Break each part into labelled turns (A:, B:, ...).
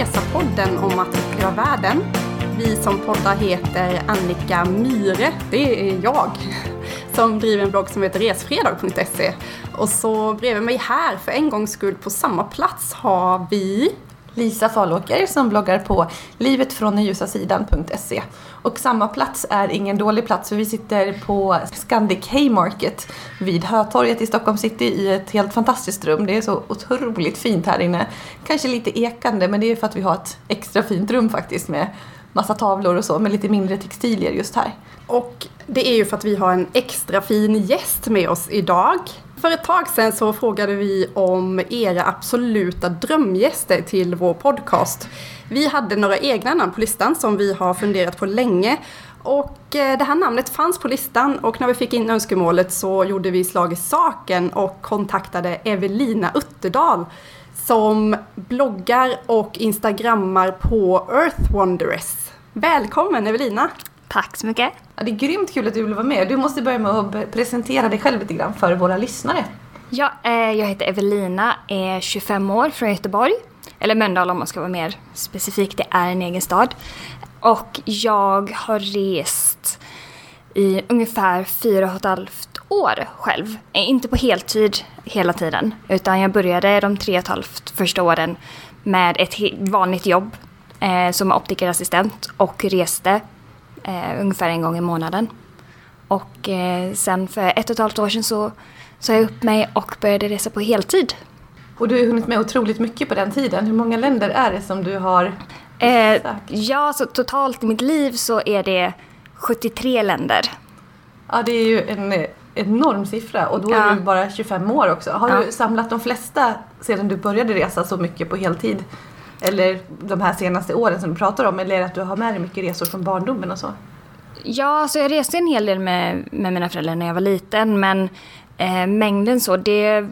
A: Resapodden om att uppleva världen. Vi som poddar heter Annika Myre, det är jag, som driver en blogg som heter resfredag.se. Och så bredvid mig här, för en gångs skull på samma plats, har vi
B: Lisa Falåker som bloggar på livetfråndenljusasidan.se. Och samma plats är ingen dålig plats för vi sitter på Scandic Haymarket vid Hötorget i Stockholm city i ett helt fantastiskt rum. Det är så otroligt fint här inne. Kanske lite ekande men det är för att vi har ett extra fint rum faktiskt med massa tavlor och så med lite mindre textilier just här.
A: Och det är ju för att vi har en extra fin gäst med oss idag. För ett tag sedan så frågade vi om era absoluta drömgäster till vår podcast. Vi hade några egna namn på listan som vi har funderat på länge. Och eh, det här namnet fanns på listan och när vi fick in önskemålet så gjorde vi slag i saken och kontaktade Evelina Utterdal som bloggar och instagrammar på Earth Wanderers. Välkommen Evelina!
C: Tack så mycket.
B: Ja, det är grymt kul att du vill vara med. Du måste börja med att presentera dig själv lite grann för våra lyssnare.
C: Ja, eh, jag heter Evelina, är 25 år från Göteborg. Eller Mölndal om man ska vara mer specifik, det är en egen stad. Och jag har rest i ungefär fyra och ett halvt år själv. Eh, Inte på heltid hela tiden, utan jag började de tre och ett halvt första åren med ett vanligt jobb eh, som optikerassistent och reste eh, ungefär en gång i månaden. Och eh, sen för ett och ett halvt år sedan så sa jag upp mig och började resa på heltid.
B: Och du har hunnit med otroligt mycket på den tiden. Hur många länder är det som du har
C: Eh,
B: besökt?
C: ja, så totalt i mitt liv så är det 73 länder.
B: Ja, det är ju en eh, enorm siffra och då är
C: Ja.
B: du bara 25 år också. Har
C: Ja.
B: du samlat de flesta sedan du började resa så mycket på heltid? Eller de här senaste åren som du pratar om? Eller är det att du har med dig mycket resor från barndomen och så?
C: Ja, så jag reste en hel del med, med mina föräldrar när jag var liten men eh, mängden så, det,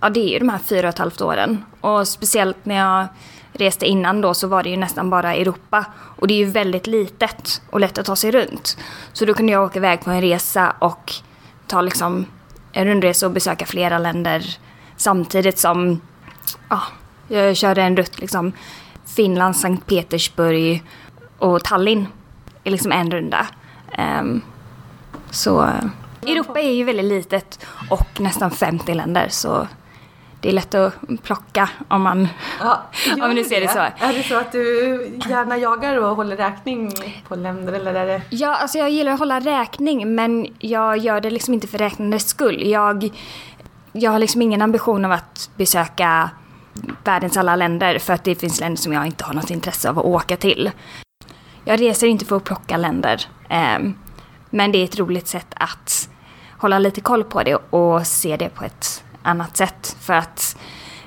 C: ja, det är ju de här fyra och ett halvt åren. Och speciellt när jag reste innan då så var det ju nästan bara Europa. Och det är ju väldigt litet och lätt att ta sig runt. Så då kunde jag åka iväg på en resa och ta liksom en rundresa och besöka flera länder samtidigt som ja, jag körde en rutt liksom Finland, Sankt Petersburg och Tallinn i liksom en runda. Ehm, så eh, Europa är ju väldigt litet och nästan 50 länder så det är lätt att plocka om man...
B: Ja,
C: Om du
B: du
C: ser det så.
B: Är det så att du gärna jagar och håller räkning på länder eller är det...
C: Ja, alltså jag gillar att hålla räkning men jag gör det liksom inte för räknandets skull. Jag, jag har liksom ingen ambition av att besöka världens alla länder för att det finns länder som jag inte har något intresse av att åka till. Jag reser inte för att plocka länder. Ehm, men det är ett roligt sätt att hålla lite koll på det och se det på ett annat sätt. För att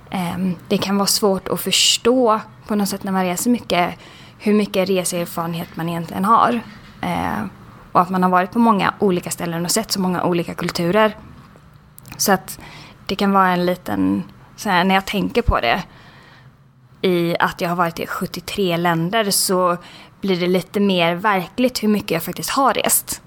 C: ehm, det kan vara svårt att förstå på något sätt när man reser mycket hur mycket reseerfarenhet man egentligen har. Eh, och att man har varit på många olika ställen och sett så många olika kulturer. Så att det kan vara en liten, så här, när jag tänker på det, i att jag har varit i 73 länder så blir det lite mer verkligt hur mycket jag faktiskt har rest.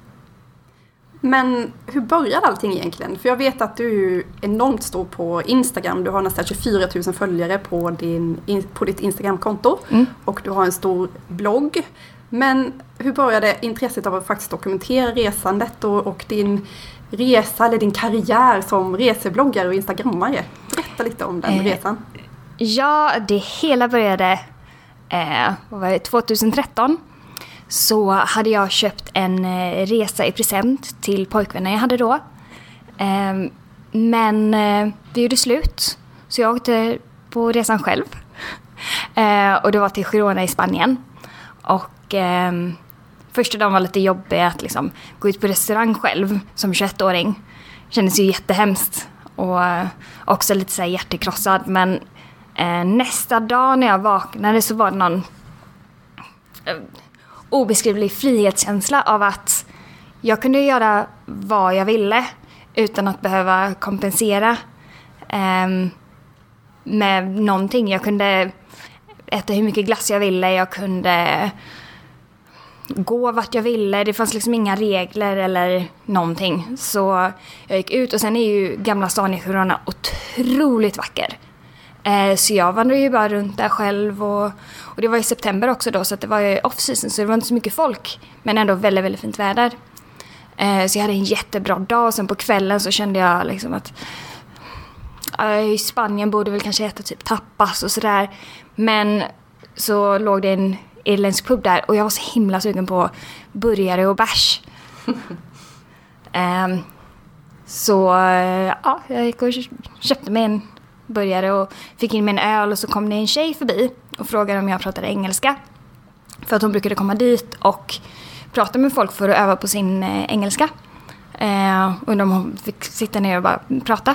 A: Men hur började allting egentligen? För jag vet att du är enormt stor på Instagram. Du har nästan 24 000 följare på, din, in- på ditt Instagramkonto.
C: Mm.
A: Och du har en stor blogg. Men hur började intresset av att faktiskt dokumentera resandet och, och din resa eller din karriär som resebloggare och instagrammare? Berätta lite om den
C: Eh,
A: resan.
C: Ja, det hela började eh, vad var det, 2013. Så hade jag köpt en eh, resa i present till pojkvännen jag hade då. Eh, men det gjorde slut. Så jag åkte på resan själv. Eh, och det var till Girona i Spanien. Och ehm, första dagen var lite jobbig att liksom gå ut på restaurang själv som 21-åring. Kändes ju jättehemskt. Och eh, också lite så här hjärtekrossad. Men eh, nästa dag när jag vaknade så var det någon eh, obeskrivlig frihetskänsla av att jag kunde göra vad jag ville utan att behöva kompensera eh, med någonting. Jag kunde äta hur mycket glass jag ville, jag kunde gå vart jag ville. Det fanns liksom inga regler eller någonting. Så jag gick ut och sen är ju Gamla stan i Girona otroligt vacker. Eh, så jag vandrade ju bara runt där själv och, och det var i september också då så att det var ju off-season så det var inte så mycket folk. Men ändå väldigt, väldigt fint väder. Eh, så jag hade en jättebra dag och sen på kvällen så kände jag liksom att eh, i Spanien borde väl kanske äta typ tapas och sådär. Men så låg det en irländsk pub där och jag var så himla sugen på burgare och bärs. um, så uh, ja, jag gick och köpte mig en burgare och fick in mig en öl och så kom det en tjej förbi och frågade om jag pratade engelska. För att hon brukade komma dit och prata med folk för att öva på sin uh, engelska. Uh, undrar om hon fick sitta ner och bara prata.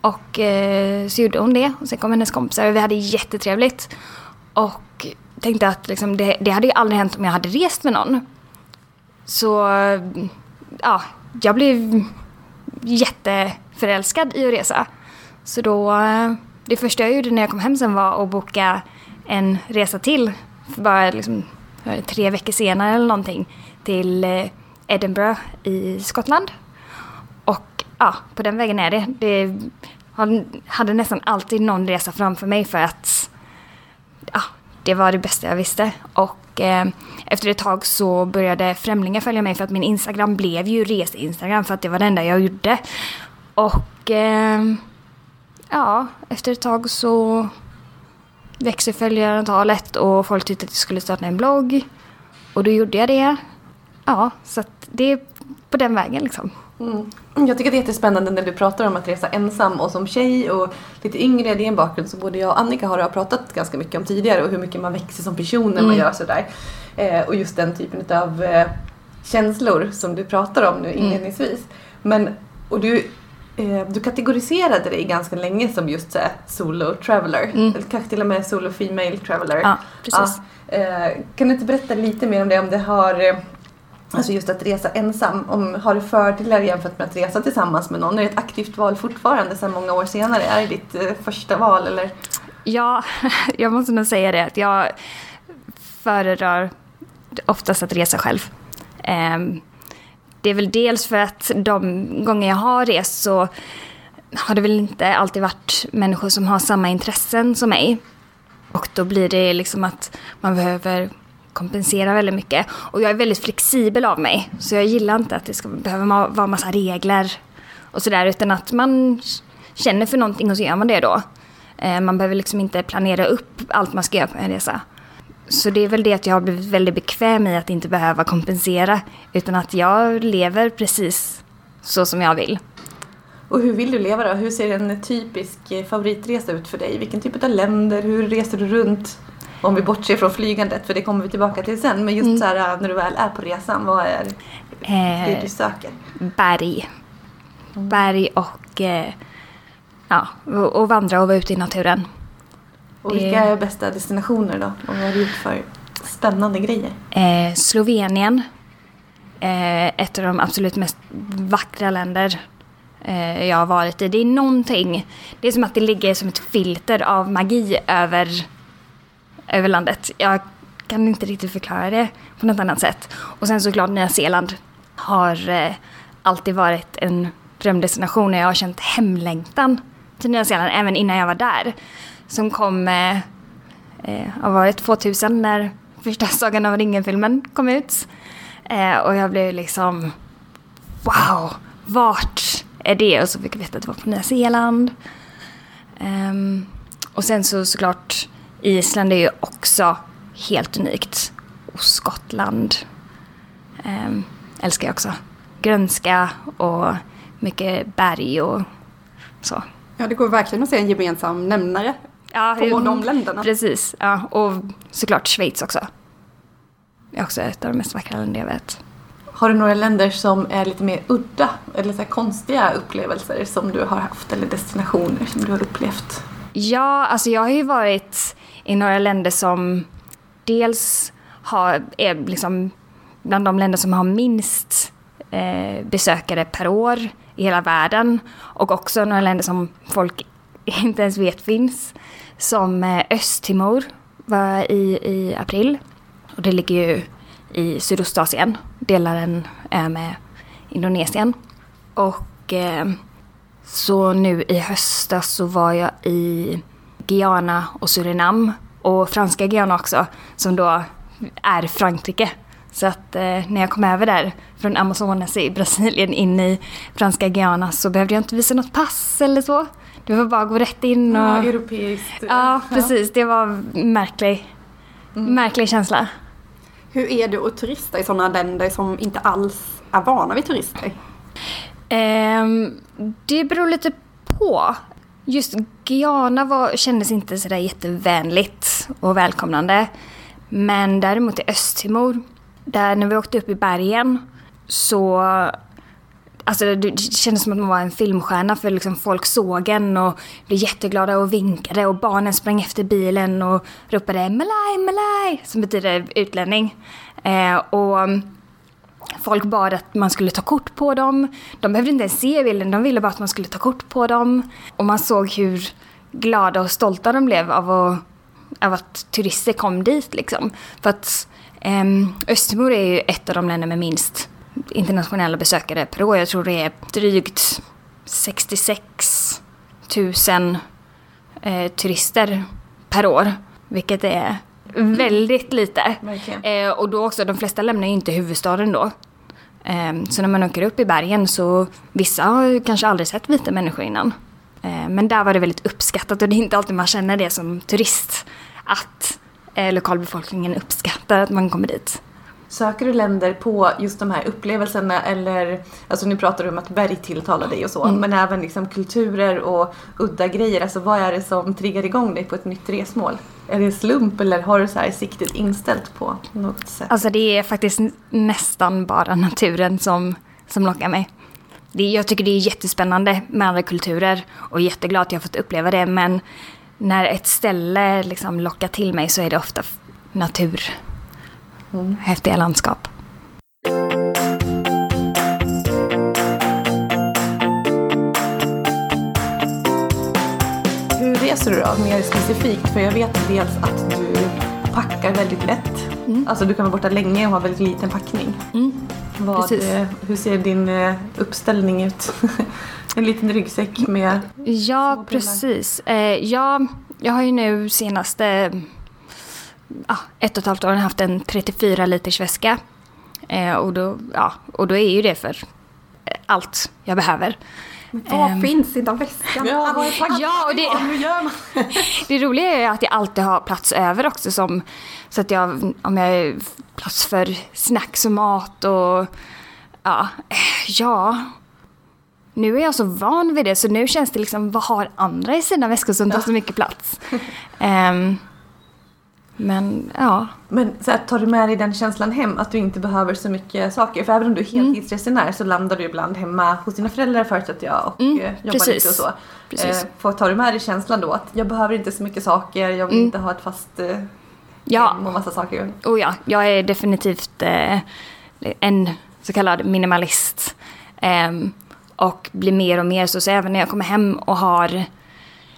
C: Och uh, så gjorde hon det och sen kom hennes kompisar och vi hade jättetrevligt. Och tänkte att liksom, det, det hade ju aldrig hänt om jag hade rest med någon. Så ja, jag blev jätteförälskad i att resa. Så då, det första jag gjorde när jag kom hem sen var att boka en resa till. För bara liksom, tre veckor senare eller någonting. Till eh, Edinburgh i Skottland. Och ja, på den vägen är det. Det hade nästan alltid någon resa framför mig för att det var det bästa jag visste. Och eh, efter ett tag så började främlingar följa mig för att min Instagram blev ju reseinstagram för att det var det enda jag gjorde. Och eh, ja, efter ett tag så växer följarantalet och folk tyckte att jag skulle starta en blogg. Och då gjorde jag det. Ja, så att det är på den vägen liksom.
B: Mm. Jag tycker det är jättespännande när du pratar om att resa ensam och som tjej och lite yngre. Det är en bakgrund som både jag och Annika har pratat ganska mycket om tidigare och hur mycket man växer som person när mm. man gör sådär. Eh, och just den typen av eh, känslor som du pratar om nu mm. inledningsvis. Men, och du, eh, du kategoriserade dig ganska länge som just såhär solo traveler. Mm. Eller kanske till och med solo female traveler.
C: Ja, precis.
B: Ja. Eh, kan du inte berätta lite mer om det? Om det har eh, Alltså just att resa ensam. Om, har du fördelar jämfört med att resa tillsammans med någon? Är det ett aktivt val fortfarande sedan många år senare? Är det ditt eh, första val eller?
C: Ja, jag måste nog säga det att jag föredrar oftast att resa själv. Eh, det är väl dels för att de gånger jag har rest så har det väl inte alltid varit människor som har samma intressen som mig. Och då blir det liksom att man behöver kompensera väldigt mycket. Och jag är väldigt flexibel av mig. Så jag gillar inte att det ska behöva vara massa regler och sådär. Utan att man känner för någonting och så gör man det då. Eh, man behöver liksom inte planera upp allt man ska göra på en resa. Så det är väl det att jag har blivit väldigt bekväm i att inte behöva kompensera. Utan att jag lever precis så som jag vill.
B: Och hur vill du leva då? Hur ser en typisk eh, favoritresa ut för dig? Vilken typ av länder? Hur reser du runt? Om vi bortser från flygandet, för det kommer vi tillbaka till sen. Men just mm. så här, när du väl är på resan, vad är det du söker?
C: Berg. Berg och, eh, ja, och, och vandra och vara ute i naturen.
B: Och vilka är bästa destinationer då? Och vad har du gjort för spännande grejer?
C: Eh, Slovenien. Eh, ett av de absolut mest vackra länder eh, jag har varit i. Det är någonting, det är som att det ligger som ett filter av magi över över landet. Jag kan inte riktigt förklara det på något annat sätt. Och sen såklart Nya Zeeland har eh, alltid varit en drömdestination och jag har känt hemlängtan till Nya Zeeland även innan jag var där. Som kom, eh, eh, har varit 2000 när första Sagan om ringen-filmen kom ut. Eh, och jag blev liksom wow, vart är det? Och så fick jag veta att det var på Nya Zeeland. Um, och sen så såklart Island är ju också helt unikt. Och Skottland eh, älskar jag också. Grönska och mycket berg och så.
A: Ja, det går verkligen att se en gemensam nämnare ja, på mm, de länderna.
C: Precis, ja. Och såklart Schweiz också. Det är också ett av de mest vackra länderna jag vet.
B: Har du några länder som är lite mer udda eller så konstiga upplevelser som du har haft eller destinationer som du har upplevt?
C: Ja, alltså jag har ju varit i några länder som dels har, är liksom bland de länder som har minst eh, besökare per år i hela världen. Och också några länder som folk inte ens vet finns. Som eh, Östtimor var i, i april. Och det ligger ju i Sydostasien. Delar en ö med Indonesien. Och eh, så nu i höstas så var jag i Guyana och Surinam. Och franska Guyana också, som då är Frankrike. Så att eh, när jag kom över där från Amazonas i Brasilien in i franska Guyana så behövde jag inte visa något pass eller så. Det var bara att gå rätt in och...
B: Ja, europeiskt.
C: Ja, precis. Det var märklig, märklig känsla.
A: Hur är det att turista i sådana länder som inte alls är vana vid turister?
C: Ehm, det beror lite på. Just Guyana var, kändes inte sådär jättevänligt och välkomnande. Men däremot i Östtimor, där när vi åkte upp i bergen så Alltså det kändes som att man var en filmstjärna för liksom folk såg en och blev jätteglada och vinkade och barnen sprang efter bilen och ropade Malay, Malay som betyder utlänning. Eh, och folk bad att man skulle ta kort på dem. De behövde inte ens se bilden, de ville bara att man skulle ta kort på dem. Och man såg hur glada och stolta de blev av, att, av att turister kom dit liksom. För att ehm, um, Östtimor är ju ett av de länder med minst internationella besökare per år. Jag tror det är drygt 66 000 eh, turister per år. Vilket är väldigt lite. Eh, och då också, de flesta lämnar ju inte huvudstaden då. Eh, så när man åker upp i bergen så vissa har ju kanske aldrig sett vita människor innan. Eh, men där var det väldigt uppskattat och det är inte alltid man känner det som turist. Att eh, lokalbefolkningen uppskattar att man kommer dit.
B: Söker du länder på just de här upplevelserna eller, alltså nu pratar du om att berg tilltalar dig och så, men även liksom kulturer och udda grejer. Alltså vad är det som triggar igång dig på ett nytt resmål? Är det slump eller har du så här siktet inställt på något sätt?
C: Alltså det är faktiskt nästan bara naturen som, som lockar mig. Det, jag tycker det är jättespännande med andra kulturer och jätteglad att jag har fått uppleva det. Men när ett ställe liksom lockar till mig så är det ofta natur. Häftiga landskap.
B: Reser du då, mer specifikt? För jag vet dels att du packar väldigt lätt. Alltså du kan vara borta länge och ha väldigt liten packning. Vad,
C: Precis.
B: eh, hur ser din eh, uppställning ut? en liten ryggsäck med...
C: Ja, precis. Eh, jag, jag har ju nu senaste ja, ett och ett halvt år haft en 34 liters väska. Eh, och, då, ja, och då är ju det för allt jag behöver.
A: Vad
C: Ehm.
A: finns i den väskan?
B: Ja, vad är?
C: Ja, och det-
B: Hur gör man?
C: Det roliga är att jag alltid har plats över också. Som, så att jag, om jag har plats för snacks och mat och ja, eh, ja. Nu är jag så van vid det så nu känns det liksom, vad har andra i sina väskor som tar så mycket plats? Ehm, men ja,
B: Men så här, tar du med dig den känslan hem att du inte behöver så mycket saker? För även om du är heltidsresenär så landar du ibland hemma hos dina föräldrar förutsätter jag och
C: Mm,
B: eh, jobbar
C: precis.
B: lite och så.
C: Precis.
B: Eh, tar du med dig känslan då att jag behöver inte så mycket saker, jag vill
C: Mm.
B: inte ha ett fast eh,
C: Ja.
B: hem och massa saker.
C: Och ja, jag är definitivt eh, en så kallad minimalist. Ehm, och blir mer och mer så, så även när jag kommer hem och har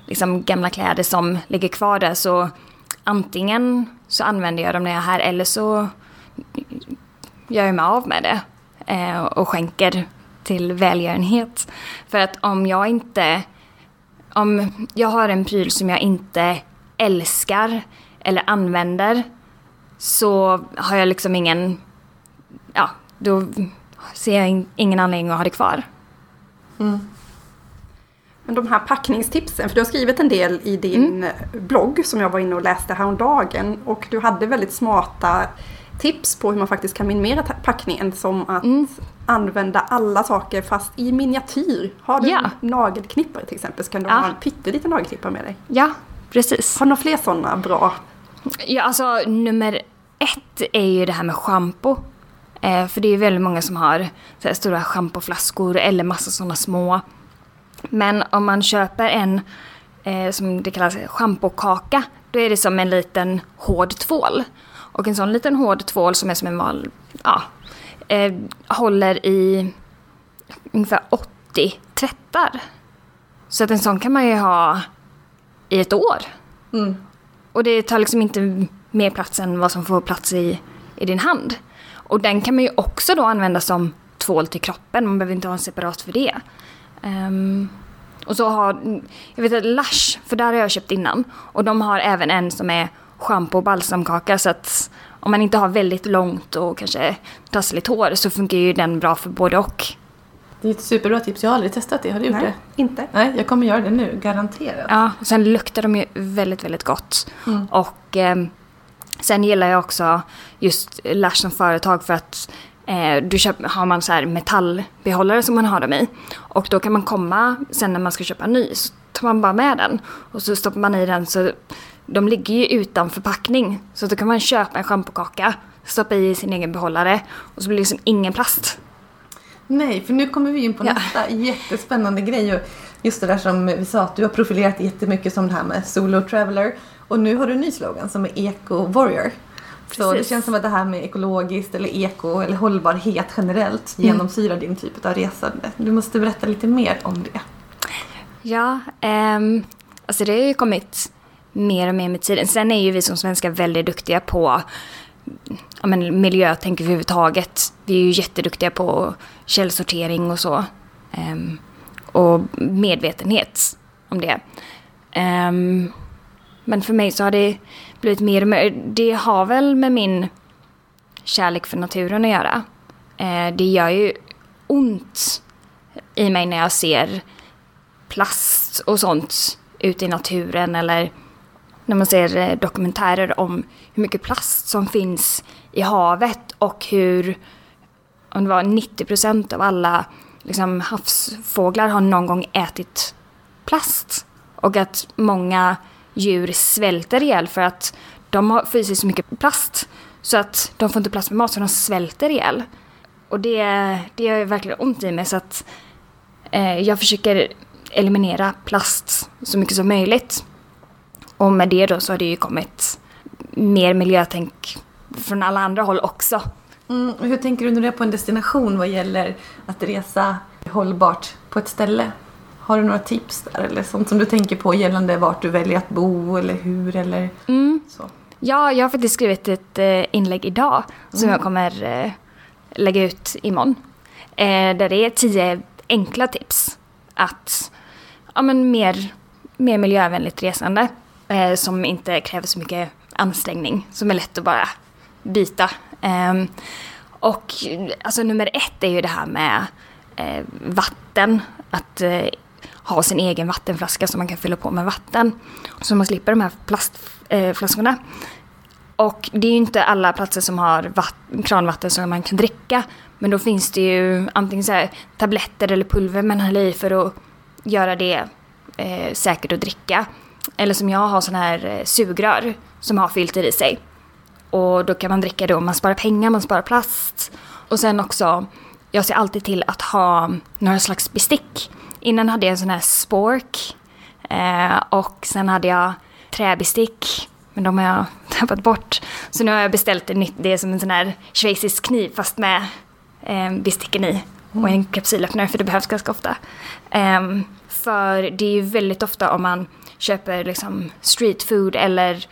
C: liksom gamla kläder som ligger kvar där så antingen så använder jag dem när jag är här eller så gör jag mig av med det eh, och skänker till välgörenhet. För att om jag inte om jag har en pryl som jag inte älskar eller använder så har jag liksom ingen, ja, då ser jag in- ingen anledning att ha det kvar.
A: Mm de här packningstipsen, för du har skrivit en del i din blogg som jag var inne och läste häromdagen. Och du hade väldigt smarta tips på hur man faktiskt kan minimera packningen. Som att använda alla saker fast i miniatyr. Har du
C: Ja.
A: en nagelknippare till exempel så kan du
C: Ja.
A: ha en pytteliten nagelknippare med dig.
C: Ja, precis.
A: Har du några fler sådana bra?
C: Ja, alltså nummer ett är ju det här med schampo. Eh, för det är ju väldigt många som har här, stora schampoflaskor eller massa sådana små. Men om man köper en, eh, som det kallas, schampokaka, då är det som en liten hård tvål. Och en sån liten hård tvål som är som en val, ja, eh, håller i ungefär 80 tvättar. Så att en sån kan man ju ha i ett år.
B: Mm.
C: Och det tar liksom inte mer plats än vad som får plats i, i din hand. Och den kan man ju också då använda som tvål till kroppen. Man behöver inte ha en separat för det. Ehm, Och så har, jag vet att Lush, för där har jag köpt innan. Och de har även en som är schampo och balsamkaka så att om man inte har väldigt långt och kanske trassligt hår så funkar ju den bra för både och.
B: Det är ett superbra tips. Jag har aldrig testat det. Har du gjort
A: Nej,
B: det?
A: inte.
B: Nej, jag kommer göra det nu. Garanterat.
C: Ja, och sen luktar de ju väldigt, väldigt gott.
B: Mm.
C: Och eh, sen gillar jag också just Lush som företag för att du köper, har man så här metallbehållare som man har dem i. Och då kan man komma sen när man ska köpa en ny så tar man bara med den. Och så stoppar man i den så de ligger ju utan förpackning. Så då kan man köpa en schampokaka, stoppa i sin egen behållare och så blir det liksom ingen plast.
B: Nej, för nu kommer vi in på
C: Ja.
B: nästa jättespännande grej. Just det där som vi sa att du har profilerat jättemycket som det här med Solo Traveler. Och nu har du en ny slogan som är Eco Warrior. Så det
C: Precis.
B: känns som att det här med ekologiskt eller eko eller hållbarhet generellt
C: Mm.
B: genomsyrar din typ av resande. Du måste berätta lite mer om det.
C: Ja, ehm, alltså det har ju kommit mer och mer med tiden. Sen är ju vi som svenskar väldigt duktiga på ja, men miljötänk överhuvudtaget. Vi är ju jätteduktiga på källsortering och så. Ehm, och medvetenhet om det. Ehm, men för mig så har det blivit mer och mer, det har väl med min kärlek för naturen att göra. Eh, det gör ju ont i mig när jag ser plast och sånt ute i naturen eller när man ser eh, dokumentärer om hur mycket plast som finns i havet och hur om det var 90% av alla liksom, havsfåglar har någon gång ätit plast. Och att många djur svälter ihjäl för att de har får i sig så mycket plast så att de får inte plats med mat så de svälter ihjäl. Och det, det gör verkligen ont i mig så att eh, jag försöker eliminera plast så mycket som möjligt. Och med det då så har det ju kommit mer miljötänk från alla andra håll också.
B: Mm, hur tänker du när du är på en destination vad gäller att resa hållbart på ett ställe? Har du några tips där eller sånt som du tänker på gällande vart du väljer att bo eller hur eller
C: Mm.
B: så?
C: Ja, jag har faktiskt skrivit ett eh, inlägg idag som jag kommer eh, lägga ut imorgon. Eh, där det är tio enkla tips att ja, men mer, mer miljövänligt resande som inte kräver så mycket ansträngning, som är lätt att bara byta. Ehm, och alltså nummer ett är ju det här med vatten. Att ha sin egen vattenflaska som man kan fylla på med vatten. Så man slipper de här plastflaskorna. Eh, och det är ju inte alla platser som har kranvatten som man kan dricka. Men då finns det ju antingen så här tabletter eller pulver man häller i för att göra det eh, säkert att dricka. Eller som jag har sådana här eh, sugrör som har filter i sig. Och då kan man dricka det och man sparar pengar, man sparar plast. Och sen också, jag ser alltid till att ha några slags bestick. Innan hade jag en sån här spork. Eh, och sen hade jag träbestick. Men de har jag tappat bort. Så nu har jag beställt en nytt, det är som en sån här schweizisk kniv fast med eh, besticken i. Och en kapsylöppnare för det behövs ganska ofta. Ehm, för det är ju väldigt ofta om man köper liksom street food eller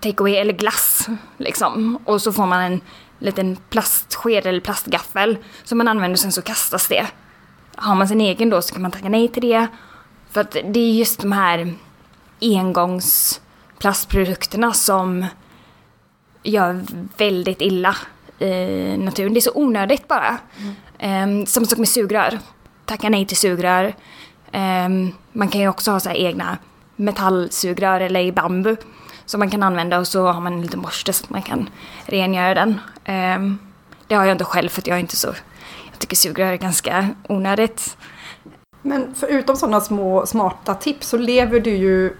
C: takeaway eller glass. Liksom. Och så får man en liten plastsked eller plastgaffel som man använder och sen så kastas det. Har man sin egen då så kan man tacka nej till det. För att det är just de här engångsplastprodukterna som gör väldigt illa i naturen. Det är så onödigt bara. Um, samma sak med sugrör. Tacka nej till sugrör. Um, man kan ju också ha så här egna metallsugrör eller i bambu som man kan använda och så har man en liten borste så att man kan rengöra den. Um, det har jag inte själv för att jag är inte så... Tycker sugrör är ganska onödigt.
A: Men förutom sådana små smarta tips så lever du ju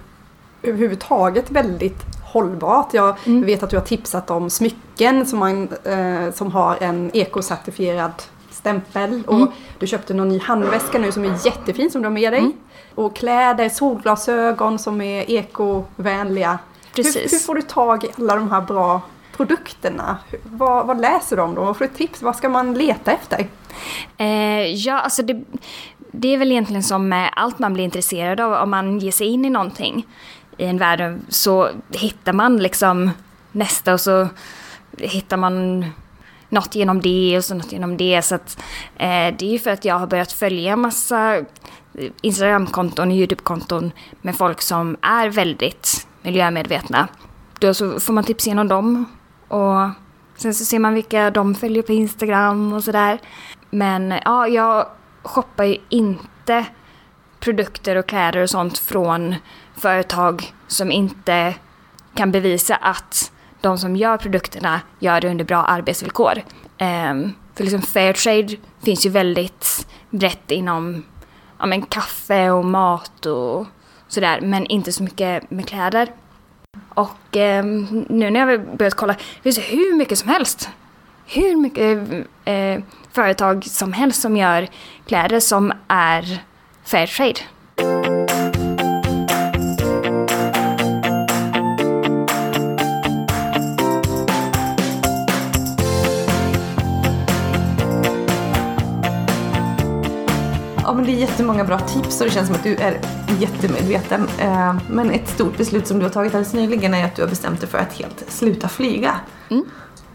A: överhuvudtaget väldigt hållbart. Jag vet att du har tipsat om smycken som, man, eh, som har en ekocertifierad stämpel. Och du köpte någon ny handväska nu som är jättefin som du har med dig. Och kläder, solglasögon som är ekovänliga. Hur,
C: Precis.
A: hur får du tag i alla de här bra produkterna? Hur- Vad, vad läser du om dem? Vad får du tips? Vad ska man leta efter?
C: Eh, ja, alltså det, det är väl egentligen som med allt man blir intresserad av. Om man ger sig in i någonting i en värld så hittar man liksom nästa och så hittar man något genom det och så något genom det. Så att, eh, det är ju för att jag har börjat följa massa Instagramkonton och YouTube-konton med folk som är väldigt miljömedvetna. Då så får man tips genom dem och sen så ser man vilka de följer på Instagram och sådär. Men ja, jag shoppar ju inte produkter och kläder och sånt från företag som inte kan bevisa att de som gör produkterna gör det under bra arbetsvillkor. Um, för liksom Fairtrade finns ju väldigt brett inom ja, men kaffe och mat och sådär, men inte så mycket med kläder. Och um, nu när jag har börjat kolla, det finns hur mycket som helst. Hur mycket eh, företag som helst som gör kläder som är Fairtrade.
B: Ja, men det är jättemånga bra tips och det känns som att du är jättemedveten. Eh, Men ett stort beslut som du har tagit alldeles nyligen är att du har bestämt dig för att helt sluta flyga.
C: Mm.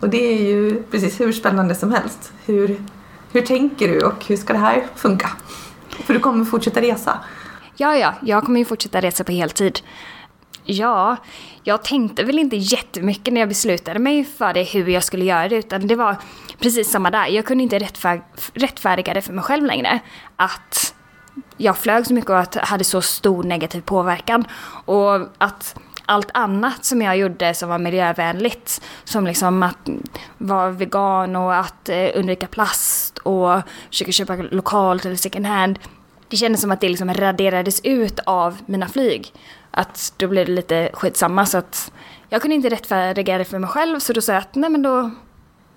B: Och det är ju precis hur spännande som helst. Hur, hur tänker du och hur ska det här funka? För du kommer fortsätta resa.
C: Ja, ja, jag kommer ju fortsätta resa på heltid. Ja, jag tänkte väl inte jättemycket när jag beslutade mig för det, hur jag skulle göra det, utan det var precis samma där. Jag kunde inte rättfär rättfärdiga det för mig själv längre. Att jag flög så mycket och att hade så stor negativ påverkan. Och att allt annat som jag gjorde som var miljövänligt, som liksom att vara vegan och att eh, undvika plast och försöka köpa lokalt eller second hand, det kändes som att det liksom raderades ut av mina flyg. Att då blev det lite skitsamma så att jag kunde inte rättfärdiga det för mig själv så då sa jag att nej men då,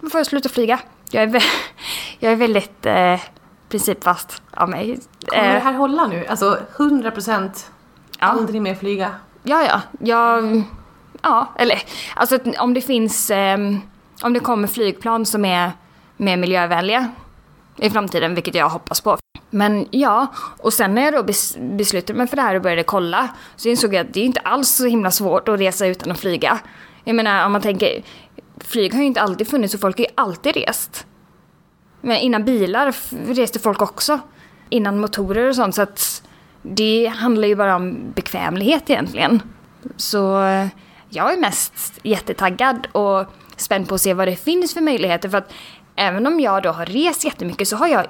C: då får jag sluta flyga. Jag är, jag är väldigt eh, principfast av mig.
B: Kommer
C: Eh,
B: det här hålla nu? Alltså 100 procent
C: Ja.
B: aldrig mer flyga?
C: Ja, ja. Jag, ja, eller alltså om det finns, ehm, om det kommer flygplan som är mer miljövänliga i framtiden, vilket jag hoppas på. Men ja, och sen när jag då bes, beslutade mig för det här och började kolla så insåg jag att det är inte alls så himla svårt att resa utan att flyga. Jag menar om man tänker, flyg har ju inte alltid funnits och folk har ju alltid rest. Men innan bilar reste folk också. Innan motorer och sånt. Så att det handlar ju bara om bekvämlighet egentligen. Så eh, jag är mest jättetaggad och spänd på att se vad det finns för möjligheter. För att även om jag då har rest jättemycket så har jag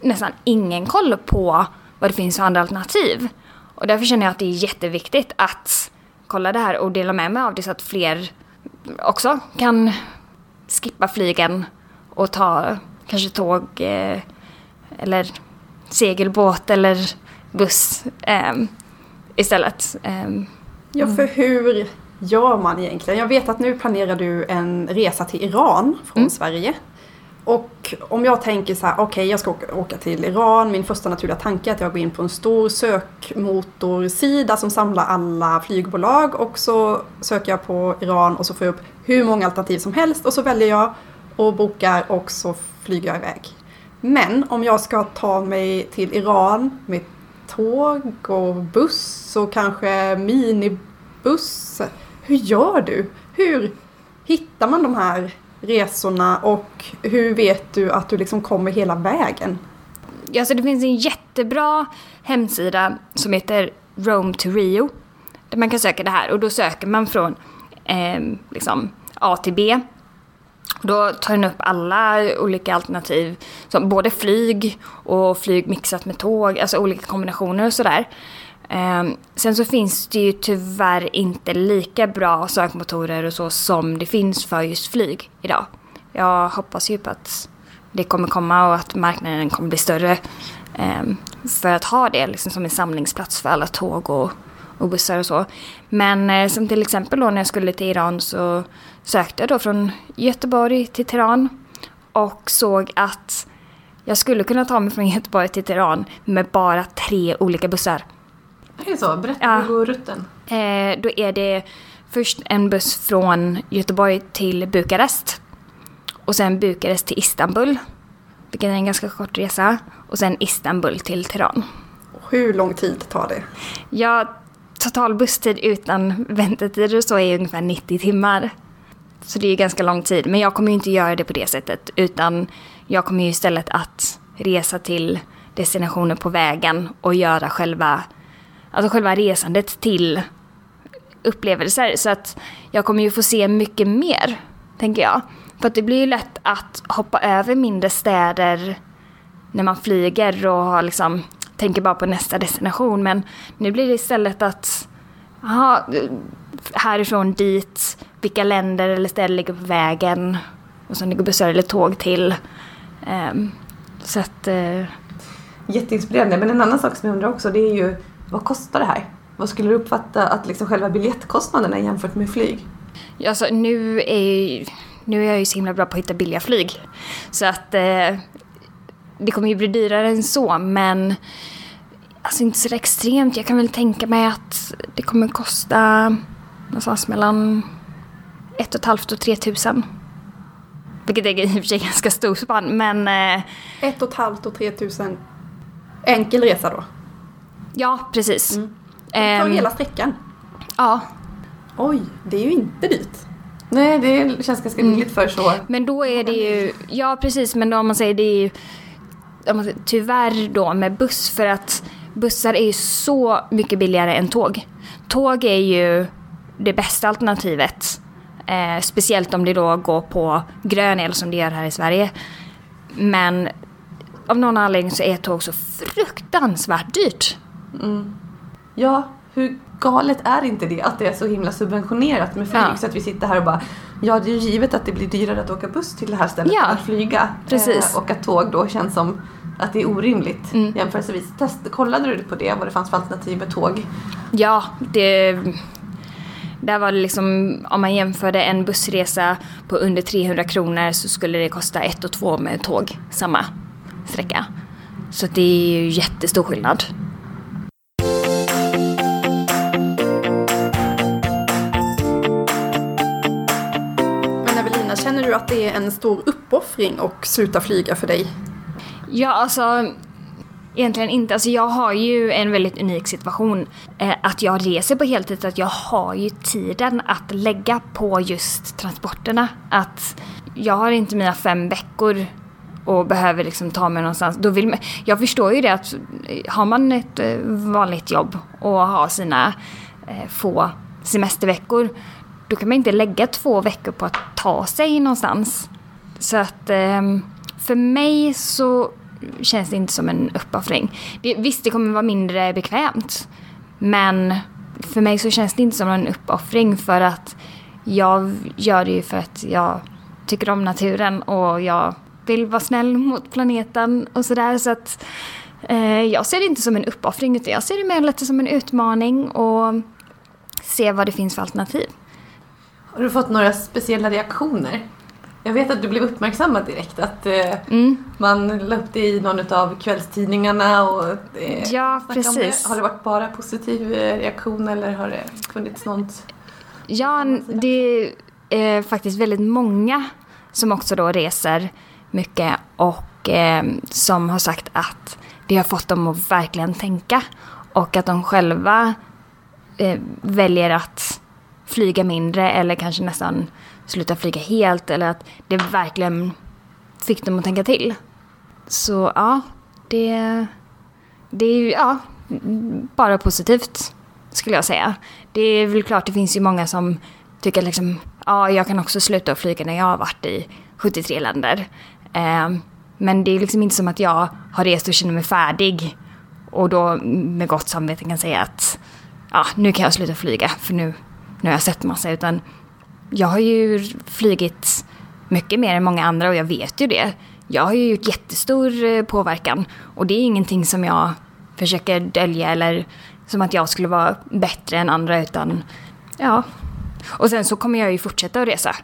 C: nästan ingen koll på vad det finns för andra alternativ. Och därför känner jag att det är jätteviktigt att kolla det här och dela med mig av det så att fler också kan skippa flygen och ta kanske tåg eh, eller segelbåt eller buss eh, istället. Eh,
A: Ja, för hur gör man egentligen? Jag vet att nu planerar du en resa till Iran från
C: Mm.
A: Sverige. Och om jag tänker så här, okej jag ska åka, åka till Iran, min första naturliga tanke är att jag går in på en stor sökmotorsida som samlar alla flygbolag och så söker jag på Iran och så får jag upp hur många alternativ som helst och så väljer jag och bokar och så flyger jag iväg. Men om jag ska ta mig till Iran med tåg och buss och kanske minibuss. Hur gör du? Hur hittar man de här resorna och hur vet du att du liksom kommer hela vägen?
C: Alltså det finns en jättebra hemsida som heter Rome to Rio. Där man kan söka det här och då söker man från eh, liksom A till B. Då tar den upp alla olika alternativ, som både flyg och flyg mixat med tåg, alltså olika kombinationer och sådär. Eh, sen så finns det ju tyvärr inte lika bra sökmotorer och så som det finns för just flyg idag. Jag hoppas ju på att det kommer komma och att marknaden kommer bli större eh, för att ha det liksom som en samlingsplats för alla tåg och, och bussar och så. Men eh, som till exempel då när jag skulle till Iran så sökte då från Göteborg till Teheran och såg att jag skulle kunna ta mig från Göteborg till Teheran med bara tre olika bussar.
B: Är det så? Berätta,
C: Ja.
B: hur går rutten?
C: Eh, då är det först en buss från Göteborg till Bukarest. Och sen Bukarest till Istanbul. Vilket är en ganska kort resa. Och sen Istanbul till Teheran.
A: Hur lång tid tar det?
C: Ja, total busstid utan väntetider och så är ungefär 90 timmar. Så det är ganska lång tid. Men jag kommer ju inte göra det på det sättet. Utan jag kommer ju istället att resa till destinationer på vägen och göra själva, alltså själva resandet till upplevelser. Så att jag kommer ju få se mycket mer, tänker jag. För att det blir ju lätt att hoppa över mindre städer när man flyger och har liksom, tänker bara på nästa destination. Men nu blir det istället att, aha, härifrån dit, vilka länder eller städer ligger på vägen och sen ligger bussar eller tåg till. Um, så att... Uh...
B: Jätteinspirerande. Men en annan sak som jag undrar också det är ju vad kostar det här? Vad skulle du uppfatta att liksom själva biljettkostnaderna jämfört med flyg?
C: Alltså, nu, är, nu är jag ju så himla bra på att hitta billiga flyg. Så att eh, det kommer ju bli dyrare än så men alltså inte så extremt. Jag kan väl tänka mig att det kommer kosta någonstans mellan ett och ett halvt och tre tusen. Vilket är i och för sig ganska stor spann men... Eh,
A: ett och ett halvt och tre tusen enkel resa då?
C: Ja, precis. Mm.
A: För um, hela sträckan?
C: Ja.
A: Oj, det är ju inte dyrt.
B: Nej, det känns ganska billigt för så.
C: Men då är det ju, ja precis, men då om man säger det är ju tyvärr då med buss för att bussar är ju så mycket billigare än tåg. Tåg är ju det bästa alternativet. Eh, speciellt om det då går på grön el som det gör här i Sverige. Men av någon anledning så är tåg så fruktansvärt dyrt.
B: Mm. Ja, hur galet är inte det att det är så himla subventionerat med flyg ja. så att vi sitter här och bara Ja det är ju givet att det blir dyrare att åka buss till det här stället ja. än att flyga.
C: Precis.
B: Eh, och att tåg då känns som att det är orimligt mm. jämförelsevis. Test, kollade du på det, vad det fanns för alternativ med tåg?
C: Ja, det... Där var det liksom, om man jämförde en bussresa på under 300 kronor så skulle det kosta ett och två med tåg samma sträcka. Så det är ju jättestor skillnad.
A: Känner du att det är en stor uppoffring att sluta flyga för dig?
C: Ja, alltså Egentligen inte. Alltså jag har ju en väldigt unik situation. Eh, att jag reser på heltid, att jag har ju tiden att lägga på just transporterna. Att jag har inte mina fem veckor och behöver liksom ta mig någonstans. Då vill man, jag förstår ju det att eh, har man ett eh, vanligt jobb och har sina eh, få semesterveckor då kan man inte lägga två veckor på att ta sig någonstans. Så att eh, för mig så känns det inte som en uppoffring. visst, det kommer vara mindre bekvämt. Men för mig så känns det inte som en uppoffring för att jag gör det ju för att jag tycker om naturen och jag vill vara snäll mot planeten och sådär. Så att eh, jag ser det inte som en uppoffring utan jag ser det mer lite som en utmaning och se vad det finns för alternativ.
B: Har du fått några speciella reaktioner? Jag vet att du blev uppmärksammad direkt. Att eh, mm. man la upp det i någon av kvällstidningarna. Och,
C: eh, ja, precis.
B: Det. Har det varit bara positiv eh, reaktion eller har det funnits något?
C: Ja, det är faktiskt väldigt många som också då reser mycket och eh, som har sagt att det har fått dem att verkligen tänka och att de själva eh, väljer att flyga mindre eller kanske nästan sluta flyga helt eller att det verkligen fick dem att tänka till. Så ja, det, det är ju ja, bara positivt skulle jag säga. Det är väl klart, det finns ju många som tycker liksom, ja, jag kan också sluta flyga när jag har varit i 73 länder. Eh, men det är liksom inte som att jag har rest och känner mig färdig och då med gott samvete kan säga att ja, nu kan jag sluta flyga för nu nu har jag sett massa, utan jag har ju flygit mycket mer än många andra och jag vet ju det. Jag har ju gjort jättestor eh, påverkan och det är ingenting som jag försöker dölja eller som att jag skulle vara bättre än andra utan ja. Och sen så kommer jag ju fortsätta att resa.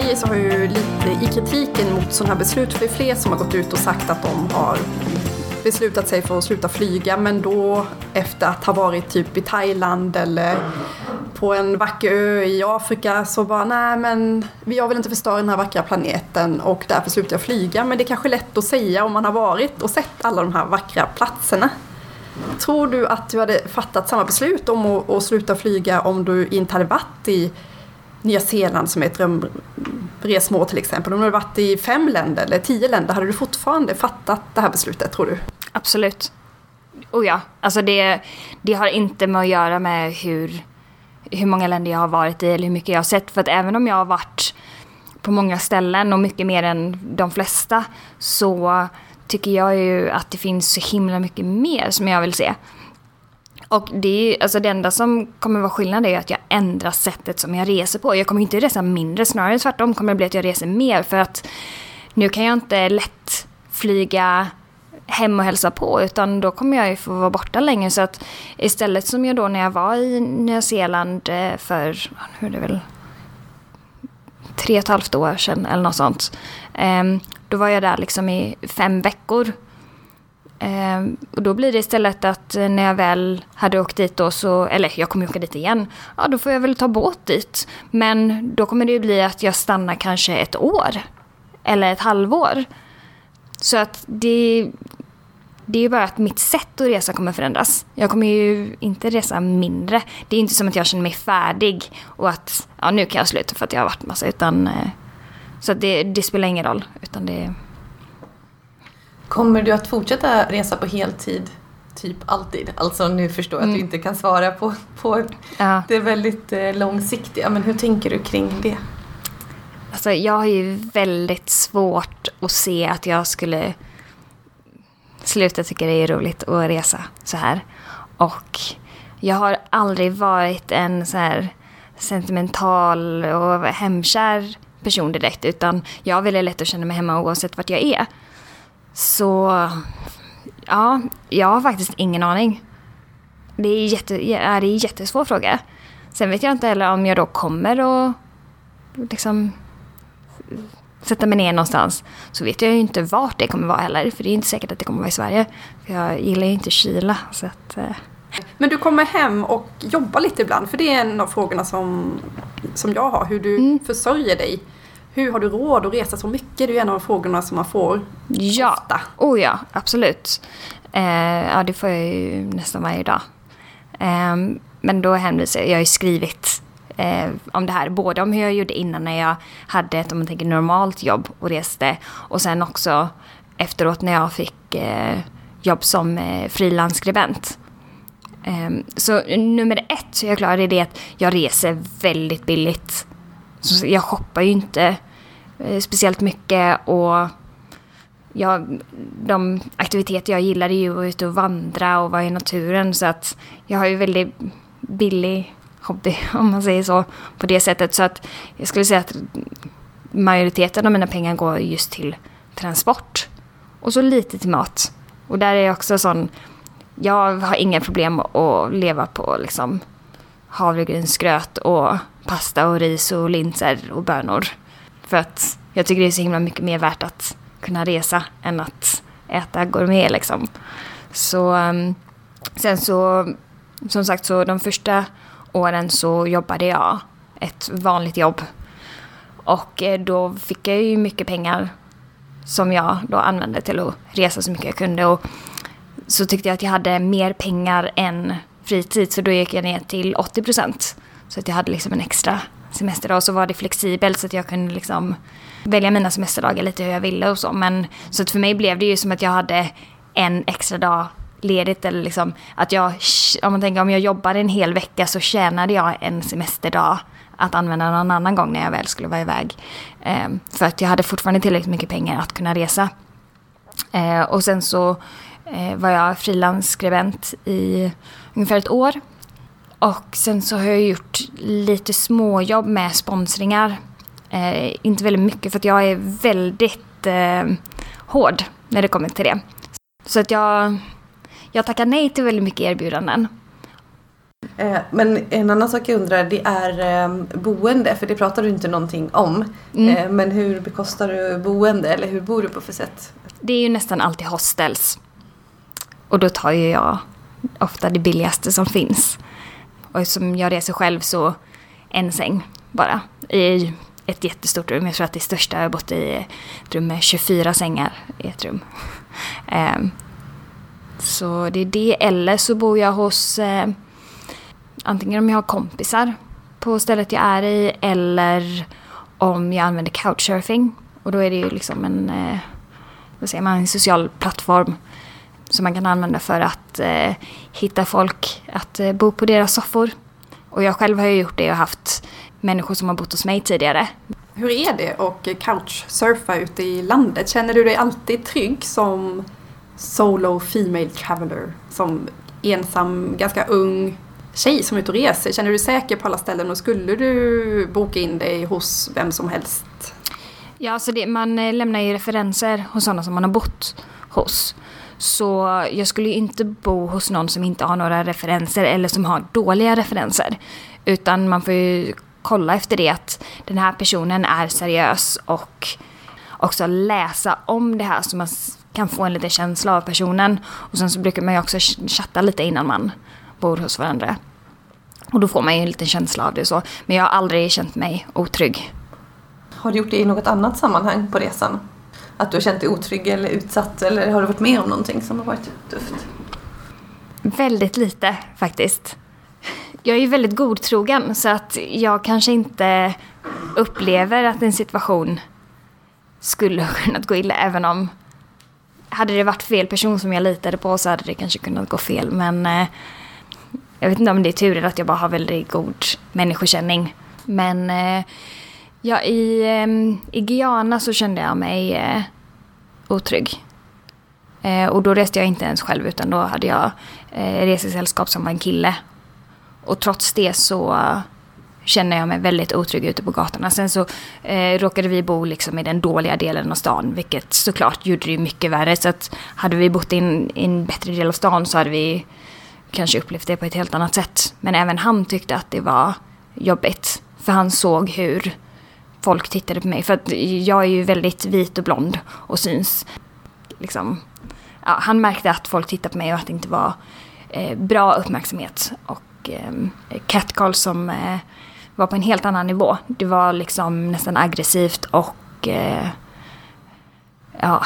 A: Säger så har ju lite i kritiken mot sådana här beslut, för det är fler som har gått ut och sagt att de har beslutat sig för att sluta flyga men då efter att ha varit typ i Thailand eller på en vacker ö i Afrika så bara nej men jag vill inte förstöra den här vackra planeten och därför slutar jag flyga. Men det är kanske lätt att säga om man har varit och sett alla de här vackra platserna. Tror du att du hade fattat samma beslut om att, att sluta flyga om du inte hade varit i Nya Zeeland som är ett drömresmål till exempel. Om du hade varit i fem länder eller tio länder, hade du fortfarande fattat det här beslutet tror du?
C: Absolut. Oh ja, alltså det, det har inte med att göra med hur, hur många länder jag har varit i eller hur mycket jag har sett. För att även om jag har varit på många ställen och mycket mer än de flesta så tycker jag ju att det finns så himla mycket mer som jag vill se. Och det, är, alltså det enda som kommer vara skillnad är att jag ändrar sättet som jag reser på. Jag kommer inte resa mindre, snarare tvärtom kommer det bli att jag reser mer för att nu kan jag inte lätt flyga hem och hälsa på utan då kommer jag ju få vara borta länge så att istället som jag då när jag var i Nya Zeeland eh, för, hur är det väl, tre och ett halvt år sedan eller något sånt. Ehm, då var jag där liksom i fem veckor. Ehm, och då blir det istället att eh, när jag väl hade åkt dit då så, eller jag kommer ju åka dit igen, ja då får jag väl ta båt dit. Men då kommer det ju bli att jag stannar kanske ett år. Eller ett halvår. Så att det, det är ju bara att mitt sätt att resa kommer förändras. Jag kommer ju inte resa mindre. Det är inte som att jag känner mig färdig och att ja, nu kan jag sluta för att jag har varit massa. Utan, eh, så det, det spelar ingen roll. Utan det...
B: Kommer du att fortsätta resa på heltid? Typ alltid. Alltså nu förstår jag att du
C: Mm.
B: inte kan svara på, på
C: Ja.
B: det väldigt eh, långsiktiga. Men hur tänker du kring det?
C: Alltså, jag har ju väldigt svårt att se att jag skulle sluta tycka det är roligt att resa så här. Och jag har aldrig varit en så här sentimental och hemkär person direkt. Utan jag har väldigt lätt att känna mig hemma oavsett vart jag är. Så ja, jag har faktiskt ingen aning. Det är, jätte, är en jättesvår fråga. Sen vet jag inte heller om jag då kommer att liksom sätta mig ner någonstans så vet jag ju inte vart det kommer vara heller. För det är inte säkert att det kommer vara i Sverige. För jag gillar ju inte kyla. Så att, eh,
A: Men du kommer hem och jobbar lite ibland, för det är en av frågorna som, som jag har, hur du
C: Mm.
A: försörjer dig. Hur har du råd att resa så mycket? Det är ju en av frågorna som man får
C: ja,
A: ofta.
C: oh ja, absolut. Eh, ja, det får jag ju nästan varje dag. Eh, men då hänvisar jag, jag har ju skrivit eh, om det här. Både om hur jag gjorde innan när jag hade ett om man tänker, normalt jobb och reste. Och sen också efteråt när jag fick eh, jobb som eh, frilansskribent. Ehm, Så nummer ett så är jag klar i det att jag reser väldigt billigt. Så jag shoppar ju inte eh, speciellt mycket och jag, de aktiviteter jag gillar är ju att vara ute och vandra och vara i naturen så att jag har ju väldigt billig hobby om man säger så på det sättet. Så att jag skulle säga att majoriteten av mina pengar går just till transport och så lite till mat. Och där är jag också sån, jag har inga problem att leva på liksom havregrynsgröt och pasta och ris och linser och bönor. För att jag tycker det är så himla mycket mer värt att kunna resa än att äta gourmet liksom. Så ehm, sen så, som sagt så de första åren så jobbade jag ett vanligt jobb. Och eh, då fick jag ju mycket pengar som jag då använde till att resa så mycket jag kunde. Och så tyckte jag att jag hade mer pengar än fritid så då gick jag ner till 80 procent. Så att jag hade liksom en extra semesterdag och så var det flexibelt så att jag kunde liksom välja mina semesterdagar lite hur jag ville och så. Men så att för mig blev det ju som att jag hade en extra dag ledigt eller liksom att jag, om man tänker om jag jobbade en hel vecka så tjänade jag en semesterdag att använda någon annan gång när jag väl skulle vara iväg. Ehm, för att jag hade fortfarande tillräckligt mycket pengar att kunna resa. Ehm, och sen så var jag frilansskribent i ungefär ett år. Och sen så har jag gjort lite småjobb med sponsringar. Eh, inte väldigt mycket för att jag är väldigt eh, hård när det kommer till det. Så att jag, jag tackar nej till väldigt mycket erbjudanden.
B: Eh, Men en annan sak jag undrar det är eh, boende, för det pratar du inte någonting om.
C: Mm.
B: Eh, Men hur bekostar du boende eller hur bor du på för sätt?
C: Det är ju nästan alltid hostels. Och då tar ju jag ofta det billigaste som finns. Och som jag reser själv så en säng bara. I ett jättestort rum. Jag tror att det största jag har bott i ett rum med 24 sängar i ett rum. Um, så det är det. Eller så bor jag hos eh, antingen om jag har kompisar på stället jag är i eller om jag använder couchsurfing. Och då är det ju liksom en, eh, vad säger man, en social plattform som man kan använda för att eh, hitta folk att eh, bo på deras soffor. Och jag själv har ju gjort det och haft människor som har bott hos mig tidigare.
A: Hur är det att couchsurfa ute i landet? Känner du dig alltid trygg som solo female traveler? Som ensam, ganska ung tjej som är ute och reser? Känner du dig säker på alla ställen och skulle du boka in dig hos vem som helst?
C: Ja, alltså det, man eh, lämnar ju referenser hos sådana som man har bott hos. Så jag skulle ju inte bo hos någon som inte har några referenser eller som har dåliga referenser. Utan man får ju kolla efter det att den här personen är seriös och också läsa om det här så man kan få en liten känsla av personen. Och sen så brukar man ju också chatta lite innan man bor hos varandra. Och då får man ju en liten känsla av det så. Men jag har aldrig känt mig otrygg.
B: Har du gjort det i något annat sammanhang på resan? Att du har känt dig otrygg eller utsatt eller har du varit med om någonting som har varit tufft?
C: Väldigt lite faktiskt. Jag är ju väldigt godtrogen så att jag kanske inte upplever att en situation skulle ha kunnat gå illa även om hade det varit fel person som jag litade på så hade det kanske kunnat gå fel men eh, jag vet inte om det är tur eller att jag bara har väldigt god människokänning. Men eh, ja, i, i Guyana så kände jag mig eh, otrygg. Eh, och då reste jag inte ens själv utan då hade jag eh, resesällskap som var en kille. Och trots det så känner jag mig väldigt otrygg ute på gatorna. Sen så eh, råkade vi bo liksom i den dåliga delen av stan, vilket såklart gjorde det mycket värre. Så att hade vi bott i en, i en bättre del av stan så hade vi kanske upplevt det på ett helt annat sätt. Men även han tyckte att det var jobbigt. För han såg hur folk tittade på mig. För att jag är ju väldigt vit och blond och syns. Liksom, ja, han märkte att folk tittade på mig och att det inte var eh, bra uppmärksamhet. Och eh, catcall som eh, var på en helt annan nivå. Det var liksom nästan aggressivt och eh, ja,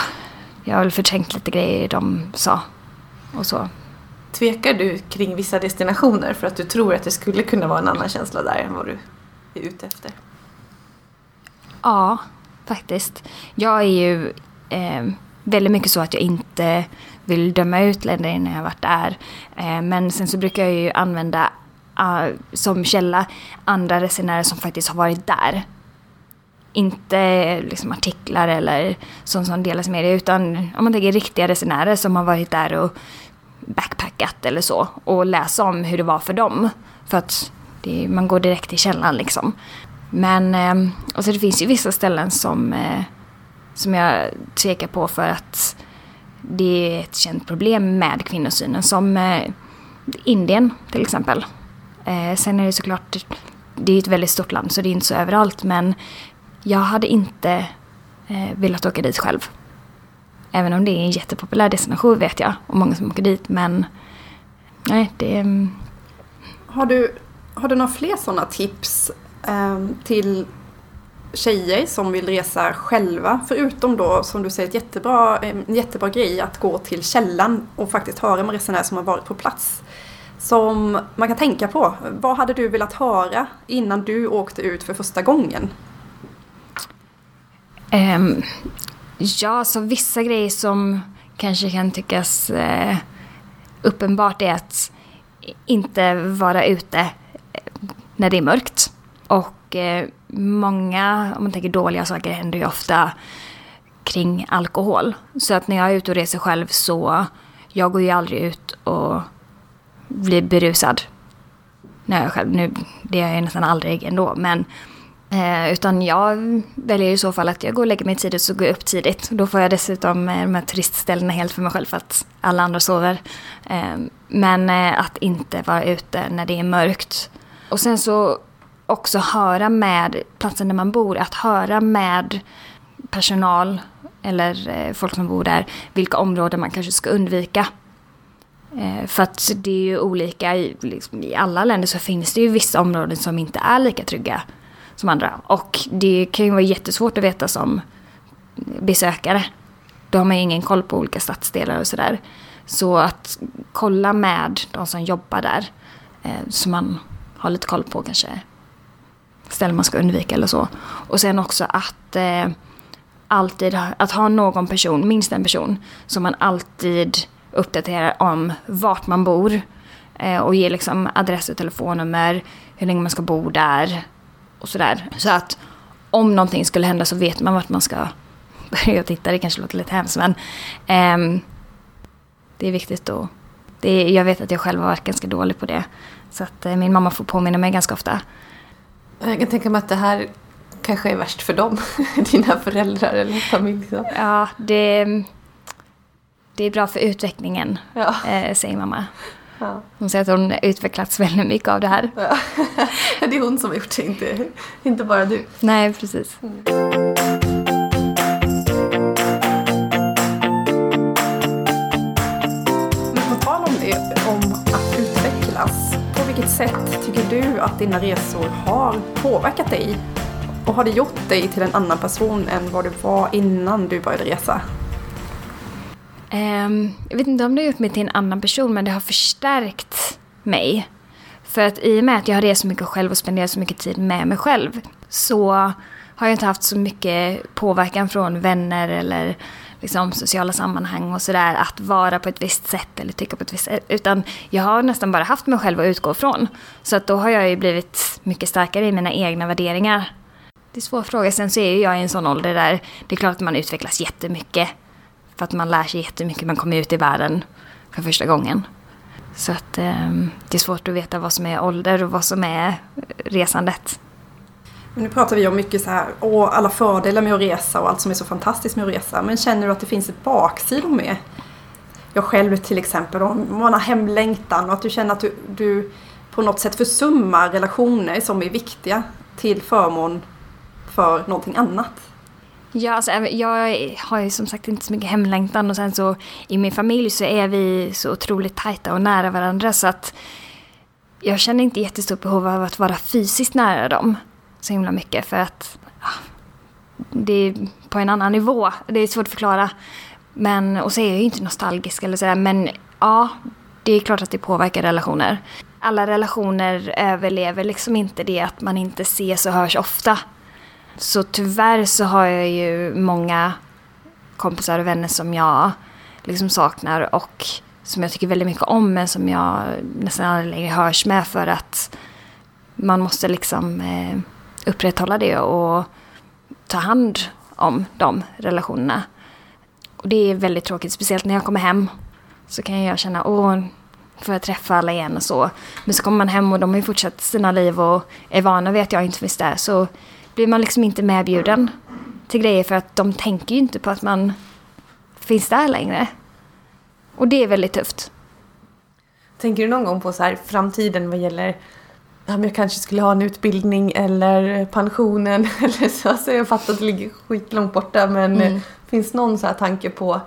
C: jag har väl förträngt lite grejer de sa och så.
B: Tvekar du kring vissa destinationer för att du tror att det skulle kunna vara en annan känsla där än vad du är ute efter?
C: Ja, faktiskt. Jag är ju eh, väldigt mycket så att jag inte vill döma ut länder innan jag varit där. Eh, men sen så brukar jag ju använda uh, som källa andra resenärer som faktiskt har varit där. Inte eh, liksom artiklar eller sånt som delas med det utan om man tänker riktiga resenärer som har varit där och backpackat eller så och läsa om hur det var för dem. För att det, man går direkt till källan liksom. Men eh, så det finns ju vissa ställen som, eh, som jag tvekar på för att det är ett känt problem med kvinnosynen som eh, Indien till exempel. Eh, sen är det såklart, det är ett väldigt stort land så det är inte så överallt men jag hade inte eh, velat åka dit själv. Även om det är en jättepopulär destination vet jag och många som åker dit men nej det. Mm.
A: Har du, har du några fler sådana tips Ehm, till tjejer som vill resa själva? Förutom då som du säger ett jättebra, en jättebra grej att gå till källan och faktiskt höra med resenärer som har varit på plats. Som man kan tänka på. Vad hade du velat höra innan du åkte ut för första gången?
C: Um, ja, så vissa grejer som kanske kan tyckas uh, uppenbart är att inte vara ute eh, när det är mörkt. Och eh, många, om man tänker dåliga saker, händer ju ofta kring alkohol. Så att när jag är ute och reser själv så, jag går ju aldrig ut och blir berusad. när jag själv, nu, det är jag nästan aldrig ändå, men Eh, utan jag väljer i så fall att jag går och lägger mig tidigt så går jag upp tidigt. Då får jag dessutom eh, de här turistställena helt för mig själv för att alla andra sover. Eh, men eh, att inte vara ute när det är mörkt. Och sen så också höra med platsen där man bor, att höra med personal eller eh, folk som bor där vilka områden man kanske ska undvika. Eh, för att det är ju olika, i, liksom, i alla länder så finns det ju vissa områden som inte är lika trygga som andra. Och det kan ju vara jättesvårt att veta som besökare. Då har man ju ingen koll på olika stadsdelar och sådär. Så att kolla med de som jobbar där. Eh, så man har lite koll på kanske ställen man ska undvika eller så. Och sen också att eh, alltid att ha någon person, minst en person, som man alltid uppdaterar om vart man bor. Eh, och ger liksom adress och telefonnummer, hur länge man ska bo där och sådär. Så att om någonting skulle hända så vet man vart man ska börja titta. Det kanske låter lite hemskt men eh, det är viktigt då. Det är, jag vet att jag själv har varit ganska dålig på det. Så att eh, min mamma får påminna mig ganska ofta.
B: Jag kan tänka mig att det här kanske är värst för dem, dina föräldrar eller familj. Så.
C: Ja, det, det är bra för utvecklingen,
B: Ja.
C: eh, säger mamma.
B: Ja.
C: Hon säger att hon utvecklats väldigt mycket av det här.
B: Ja. Det är hon som har gjort det, inte, inte bara du.
C: Nej, precis.
A: Men vilket sätt tycker du att dina resor har påverkat dig? Och har det gjort dig till en annan person än vad du var innan du började resa?
C: Um, jag vet inte om det har gjort mig till en annan person, men det har förstärkt mig. För att i och med att jag har rest så mycket själv och spenderat så mycket tid med mig själv så har jag inte haft så mycket påverkan från vänner eller liksom sociala sammanhang och sådär att vara på ett visst sätt eller tycka på ett visst sätt. Utan jag har nästan bara haft mig själv att utgå ifrån. Så att då har jag ju blivit mycket starkare i mina egna värderingar. Det är en svår fråga. Sen så är ju jag i en sån ålder där det är klart att man utvecklas jättemycket. För att man lär sig jättemycket, man kommer ut i världen för första gången. Så att eh, det är svårt att veta vad som är ålder och vad som är eh, resandet.
A: Men nu pratar vi om mycket så här, åh, alla fördelar med att resa och allt som är så fantastiskt med att resa. Men känner du att det finns ett baksidor med? Jag själv till exempel, om man har hemlängtan och att du känner att du, du på något sätt försummar relationer som är viktiga till förmån för någonting annat.
C: Ja, alltså, jag har ju som sagt inte så mycket hemlängtan och sen så i min familj så är vi så otroligt tajta och nära varandra så att jag känner inte jättestort behov av att vara fysiskt nära dem så himla mycket för att ja, det är på en annan nivå. Det är svårt att förklara. Men, och så är jag ju inte nostalgisk eller sådär men ja, det är klart att det påverkar relationer. Alla relationer överlever liksom inte det att man inte ses och hörs ofta. Så tyvärr så har jag ju många kompisar och vänner som jag liksom saknar och som jag tycker väldigt mycket om men som jag nästan aldrig längre hörs med för att man måste liksom eh, upprätthålla det och ta hand om de relationerna. Och det är väldigt tråkigt, speciellt när jag kommer hem så kan jag känna åh, får jag träffa alla igen och så. Men så kommer man hem och de har ju fortsatt sina liv och är vana vid att jag inte finns där så blir man liksom inte medbjuden till grejer för att de tänker ju inte på att man finns där längre. Och det är väldigt tufft.
B: Tänker du någon gång på så här, framtiden vad gäller ja, men jag kanske skulle ha en utbildning eller pensionen eller så. Alltså jag fattar att det ligger skitlångt borta men
C: Mm.
B: eh, finns någon så här tanke på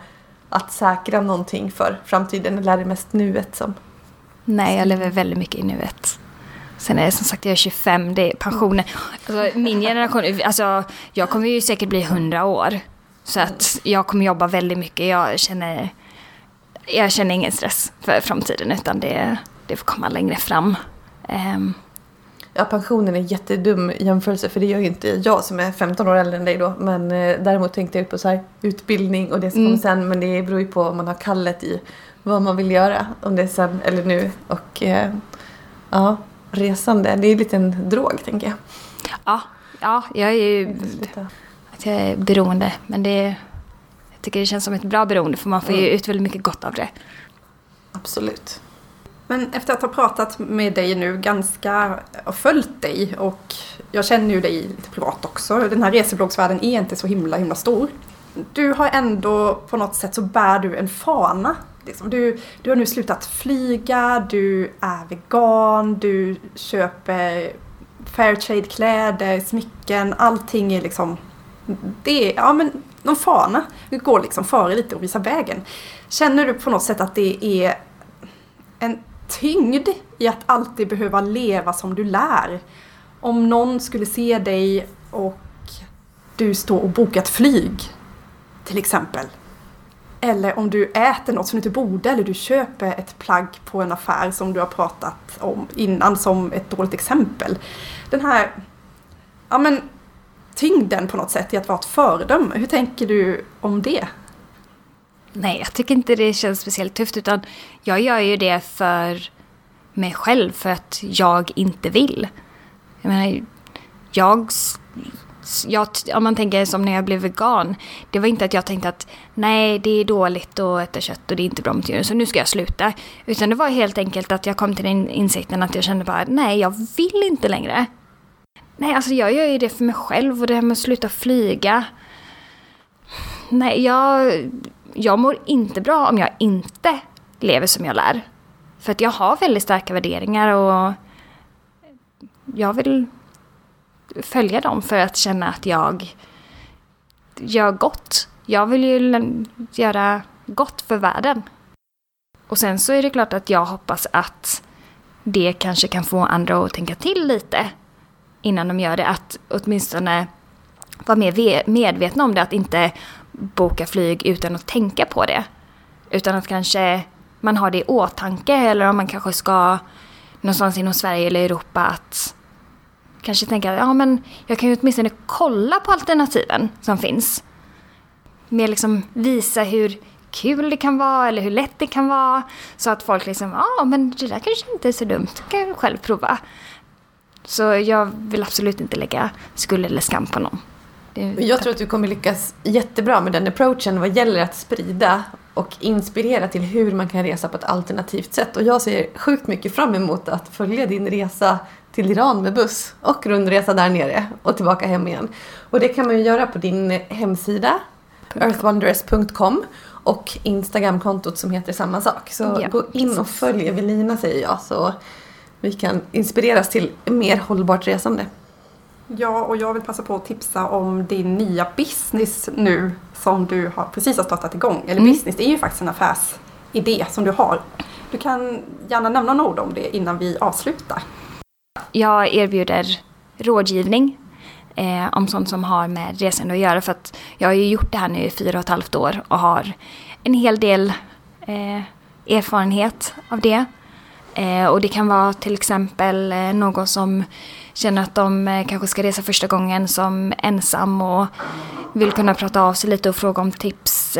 B: att säkra någonting för framtiden eller är det mest nuet som...
C: Nej, jag lever väldigt mycket i nuet. Sen är det som sagt, jag är 25, det är pensionen. Alltså, min generation, alltså jag kommer ju säkert bli 100 år. Så att jag kommer jobba väldigt mycket. Jag känner, jag känner ingen stress för framtiden utan det, det får komma längre fram. Ehm,
B: Ja, pensionen är jättedum jämförelse för det gör ju inte jag som är 15 år äldre än dig då. Men eh, däremot tänkte jag på så här, utbildning och det som
C: Mm.
B: kommer sen. Men det beror ju på om man har kallet i vad man vill göra. Om det är sen eller nu. Och eh, ja, resande. Det är lite en drog tänker jag.
C: ja, ja, jag är ju att jag är beroende. Men det, jag tycker det känns som ett bra beroende för man får ju ut väldigt mycket gott av det.
B: Absolut.
A: Men efter att ha pratat med dig nu ganska och följt dig och jag känner ju dig lite privat också. Den här resebloggsvärlden är inte så himla himla stor. Du har ändå på något sätt så bär du en fana. Liksom, du, du har nu slutat flyga, du är vegan, du köper Fairtrade-kläder, smycken, allting är liksom... Det är, ja men, någon fana. Du går liksom före lite och visar vägen. Känner du på något sätt att det är en tyngd i att alltid behöva leva som du lär. Om någon skulle se dig och du står och bokar ett flyg, till exempel. Eller om du äter något som du inte borde eller du köper ett plagg på en affär som du har pratat om innan som ett dåligt exempel. Den här ja, men, tyngden på något sätt i att vara ett föredöme. Hur tänker du om det?
C: Nej, jag tycker inte det känns speciellt tufft utan jag gör ju det för mig själv för att jag inte vill. Jag menar, jag, jag, om man tänker som när jag blev vegan. Det var inte att jag tänkte att nej, det är dåligt att äta kött och det är inte bra mot djuren så nu ska jag sluta. Utan det var helt enkelt att jag kom till den insikten att jag kände bara nej, jag vill inte längre. Nej, alltså jag gör ju det för mig själv och det här med att sluta flyga. Nej, jag, jag mår inte bra om jag inte lever som jag lär. För att jag har väldigt starka värderingar och jag vill följa dem för att känna att jag gör gott. Jag vill ju göra gott för världen. Och sen så är det klart att jag hoppas att det kanske kan få andra att tänka till lite innan de gör det. Att åtminstone vara mer medvetna om det, att inte boka flyg utan att tänka på det. Utan att kanske man har det i åtanke eller om man kanske ska någonstans inom Sverige eller Europa att kanske tänka att ja men jag kan ju åtminstone kolla på alternativen som finns. Mer liksom visa hur kul det kan vara eller hur lätt det kan vara. Så att folk liksom, ja men det där kanske inte är så dumt, det kan jag själv prova. Så jag vill absolut inte lägga skuld eller skam på någon.
B: Jag tror att du kommer lyckas jättebra med den approachen vad gäller att sprida och inspirera till hur man kan resa på ett alternativt sätt. Och jag ser sjukt mycket fram emot att följa din resa till Iran med buss och rundresa där nere och tillbaka hem igen. Och det kan man ju göra på din hemsida earthwanderers.com och Instagramkontot som heter samma sak. Så ja, gå in och följ Evelina säger jag så vi kan inspireras till mer hållbart resande.
A: Ja, och jag vill passa på att tipsa om din nya business nu som du har, precis har startat igång. Eller mm. business, det är ju faktiskt en affärsidé som du har. Du kan gärna nämna några ord om det innan vi avslutar.
C: Jag erbjuder rådgivning eh, om sånt som har med resande att göra. För att jag har ju gjort det här nu i fyra och ett halvt år och har en hel del eh, erfarenhet av det. Eh, och det kan vara till exempel eh, någon som känner att de eh, kanske ska resa första gången som ensam och vill kunna prata av sig lite och fråga om tips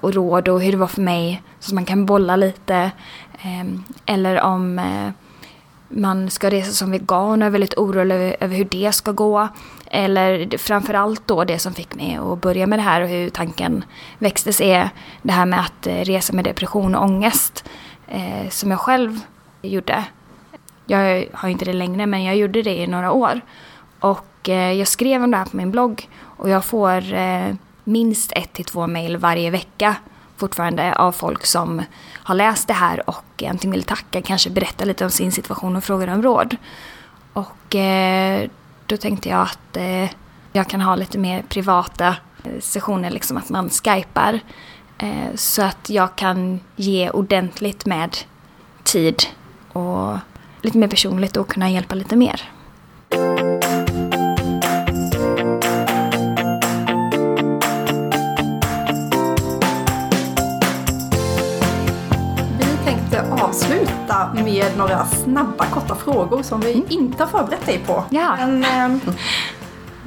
C: och råd och hur det var för mig. Så att man kan bolla lite. Ehm, eller om man ska resa som vegan och är väldigt orolig över hur det ska gå. Eller framförallt då det som fick mig att börja med det här och hur tanken växtes är det här med att resa med depression och ångest. Som jag själv gjorde. Jag har inte det längre men jag gjorde det i några år. Och eh, jag skrev om det här på min blogg och jag får eh, minst ett till två mejl varje vecka fortfarande av folk som har läst det här och antingen vill tacka, kanske berätta lite om sin situation och frågar om råd. Och eh, då tänkte jag att jag kan ha lite mer privata sessioner, liksom att man skypar. Så att jag kan ge ordentligt med tid och lite mer personligt och kunna hjälpa lite mer.
A: Vi tänkte avsluta med några snabba korta frågor som vi mm. inte har förberett dig på.
C: Ja.
A: Men eh,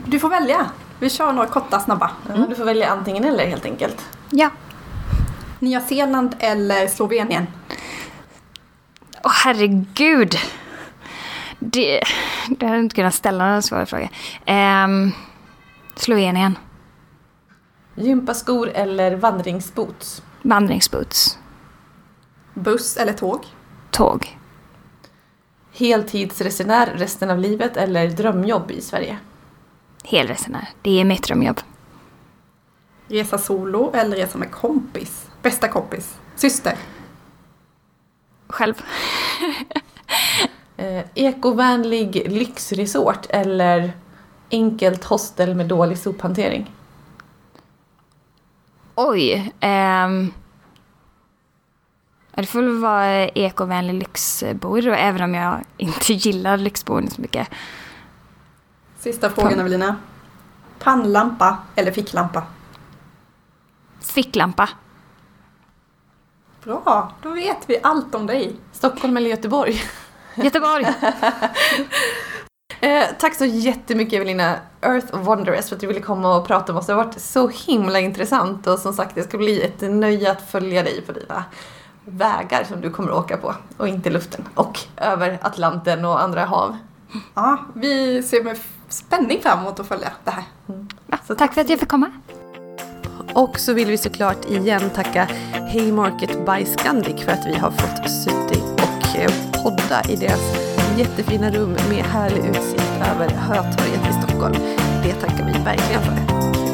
A: du får välja. Vi kör några korta snabba.
B: Mm. Du får välja antingen eller helt enkelt.
C: Ja.
A: Nya Zeeland eller Slovenien?
C: Åh oh, herregud. Det, det hade inte kunnat ställa någon svår fråga. Um, Slovenien.
B: Gympaskor eller vandringsboots?
C: Vandringsboots.
A: Buss eller tåg?
C: Tåg.
B: Heltidsresenär resten av livet eller drömjobb i Sverige?
C: Helresenär. Det är mitt drömjobb.
A: Resa solo eller resa med kompis? Bästa kompis? Syster?
C: Själv.
B: eh, ekovänlig lyxresort eller enkelt hostel med dålig sophantering?
C: Oj. Ja, det får väl vara ekovänlig då, även om jag inte gillar lyxboende så mycket.
A: Sista frågan Evelina. Pannlampa eller ficklampa?
C: Ficklampa.
A: Bra, då vet vi allt om dig.
B: Stockholm eller Göteborg?
C: Göteborg.
B: Eh, tack så jättemycket Evelina Earth Wanderers för att du ville komma och prata med oss. Det har varit så himla intressant och som sagt det ska bli ett nöje att följa dig på dina vägar som du kommer att åka på och inte luften och över Atlanten och andra hav.
A: Ja, vi ser med spänning fram emot att följa det här.
C: Ja, tack för att jag fick komma.
B: Och så vill vi såklart igen tacka Haymarket by Scandic för att vi har fått sitta och eh, podda i deras jättefina rum med härlig utsikt över Hötorget i Stockholm. Det tackar vi verkligen för.